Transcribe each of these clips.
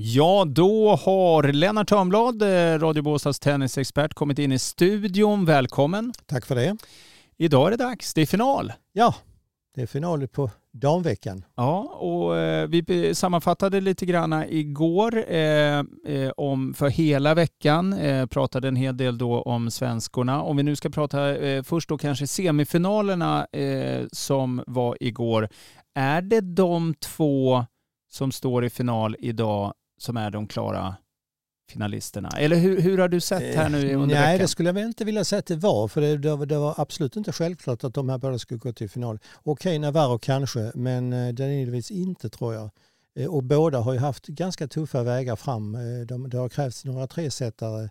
Ja, då har Lennart Törnblad, eh, Radio Båstads tennisexpert, kommit in i studion. Välkommen! Tack för det. Idag är det dags, det är final. Ja, det är final på damveckan. Ja, och eh, vi sammanfattade lite grann igår eh, om för hela veckan. Eh, pratade en hel del då om svenskorna. Om vi nu ska prata först då kanske semifinalerna som var igår. Är det de två som står i final idag som är de klara finalisterna? Eller hur, hur har du sett här nu under Nej, veckan? det skulle jag väl inte vilja säga att det var, för det, det, var, det var absolut inte självklart att de här båda skulle gå till final. Okej, Navarro kanske, men eh, Danilovic inte tror jag. Eh, Och båda har ju haft ganska tuffa vägar fram. Eh, De, det har krävts några tresetare,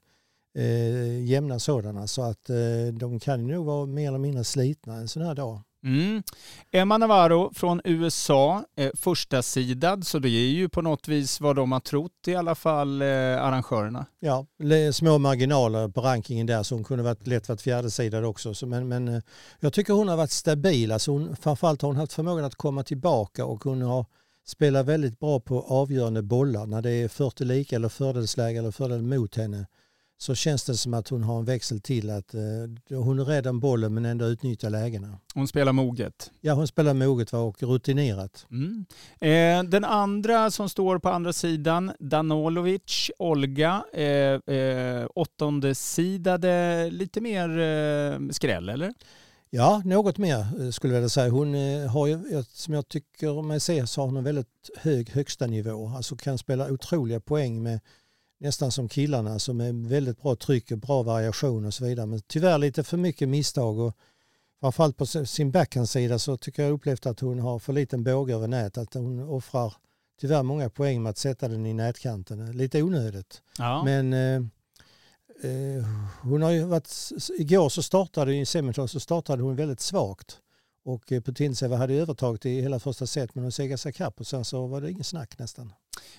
eh, jämna sådana, så att eh, de kan nog vara mer eller mindre slitna en sån här dag. Mm. Emma Navarro från USA, eh, första sidad, så det är ju på något vis vad de har trott i alla fall, eh, arrangörerna. Ja, små marginaler på rankingen där så hon kunde varit, lätt varit fjärdesidad också. Så, men, men eh, jag tycker hon har varit stabil. Alltså hon, framförallt har hon haft förmågan att komma tillbaka och hon har spelat väldigt bra på avgörande bollar. När det är 40 lika eller fördelsläge eller fördel mot henne så känns det som att hon har en växel till att eh, hon är rädd om bollen men ändå utnyttjar lägena. Hon spelar moget. Ja, hon spelar moget va, och rutinerat. Mm. Eh, den andra som står på andra sidan, Danolovic, Olga, eh, eh, åttonde sidade, lite mer eh, skräll eller? Ja, något mer eh, skulle jag vilja säga. Hon eh, har ju, som jag tycker mig se, så har hon en väldigt hög högsta nivå. Alltså kan spela otroliga poäng med nästan som killarna som är väldigt bra tryck och bra variation och så vidare. Men tyvärr lite för mycket misstag och framförallt på sin backhandsida så tycker jag upplevt att hon har för liten båge över nät. Att hon offrar tyvärr många poäng med att sätta den i nätkanten. Lite onödigt. Ja. Men eh, eh, hon har ju varit, igår så startade i semifinal så startade hon väldigt svagt. Och eh, Putintseva hade övertaget i hela första set men hon segade sig kapp och sen så var det ingen snack nästan.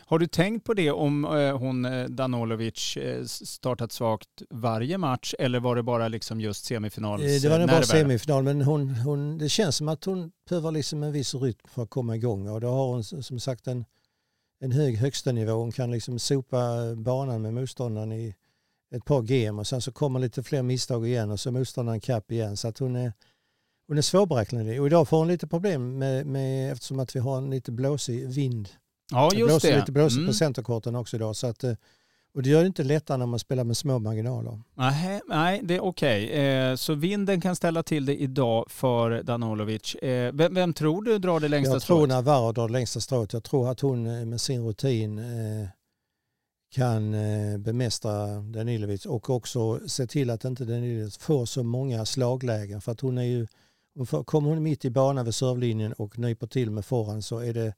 Har du tänkt på det om eh, hon eh, Danolovic eh, startat svagt varje match eller var det bara liksom just semifinals Eh, Det var nog bara semifinal men hon, hon, det känns som att hon behöver liksom en viss rytm för att komma igång och då har hon som sagt en, en hög högsta nivå. Hon kan liksom sopa banan med motståndaren i ett par game och sen så kommer lite fler misstag igen och så motståndaren kapp igen. Så att hon är, hon är svårberäknelig. Och idag får hon lite problem med, med, eftersom att vi har en lite blåsig vind. Ja, Det just blåser det. lite blåsigt Mm. på centerkorten också idag. Så att, eh, och det gör det inte lättare när man spelar med små marginaler. Nej, nej, det är okej. Eh, så vinden kan ställa till det idag för Danolovic. Eh, vem, vem tror du drar det längsta Jag tror strået? Navarro drar det längsta strået. Jag tror att hon eh, med sin rutin eh, kan eh, bemästra Danilovic och också se till att inte Danilovic får så många slaglägen. För att hon är ju, kommer hon mitt i banan vid servlinjen och nyper till med forehand så är det,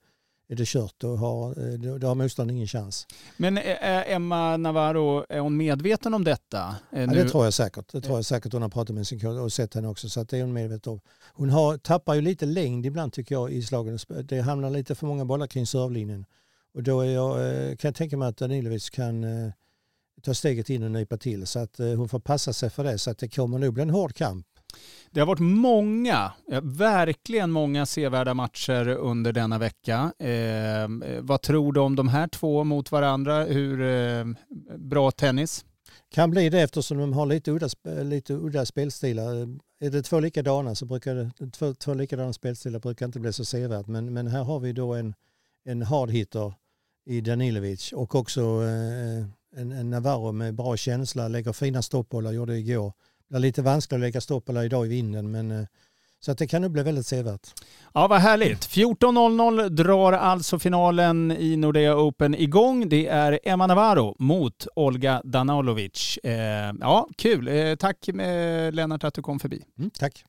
är det kört. Då har, eh, då, har motståndaren ingen chans. Men eh, är Emma Navarro, är hon medveten om detta? Eh, Ja, det tror jag säkert. Det tror jag säkert hon har pratat med sin coach och sett henne också. Så att det är hon medveten om. Hon har, tappar ju lite längd ibland tycker jag i slagen. Det hamnar lite för många bollar kring servlinjen. Och då är jag, eh, kan jag tänka mig att Danilovic kan eh, ta steget in och nypa till. Så att eh, hon får passa sig för det. Så att det kommer nog bli en hård kamp. Det har varit många, verkligen många sevärda matcher under denna vecka. Eh, vad tror du om de här två mot varandra? Hur eh, bra tennis? Kan bli det eftersom de har lite udda, lite udda spelstilar. Är det två likadana så brukar det, två, två likadana spelstilar brukar inte bli så sevärt. Men, men här har vi då en, en hard hitter i Danilovic och också eh, en, en Navarro med bra känsla, lägger fina stoppbollar, gjorde det igår. Det är lite vanskligt att lägga stoppbollar idag i vinden men eh, så att det kan nog bli väldigt sevärt. Ja, vad härligt. 14.00 drar alltså finalen i Nordea Open igång. Det är Emma Navarro mot Olga Danolovic. Eh, ja, kul. Eh, tack eh, Lennart att du kom förbi. Mm, tack!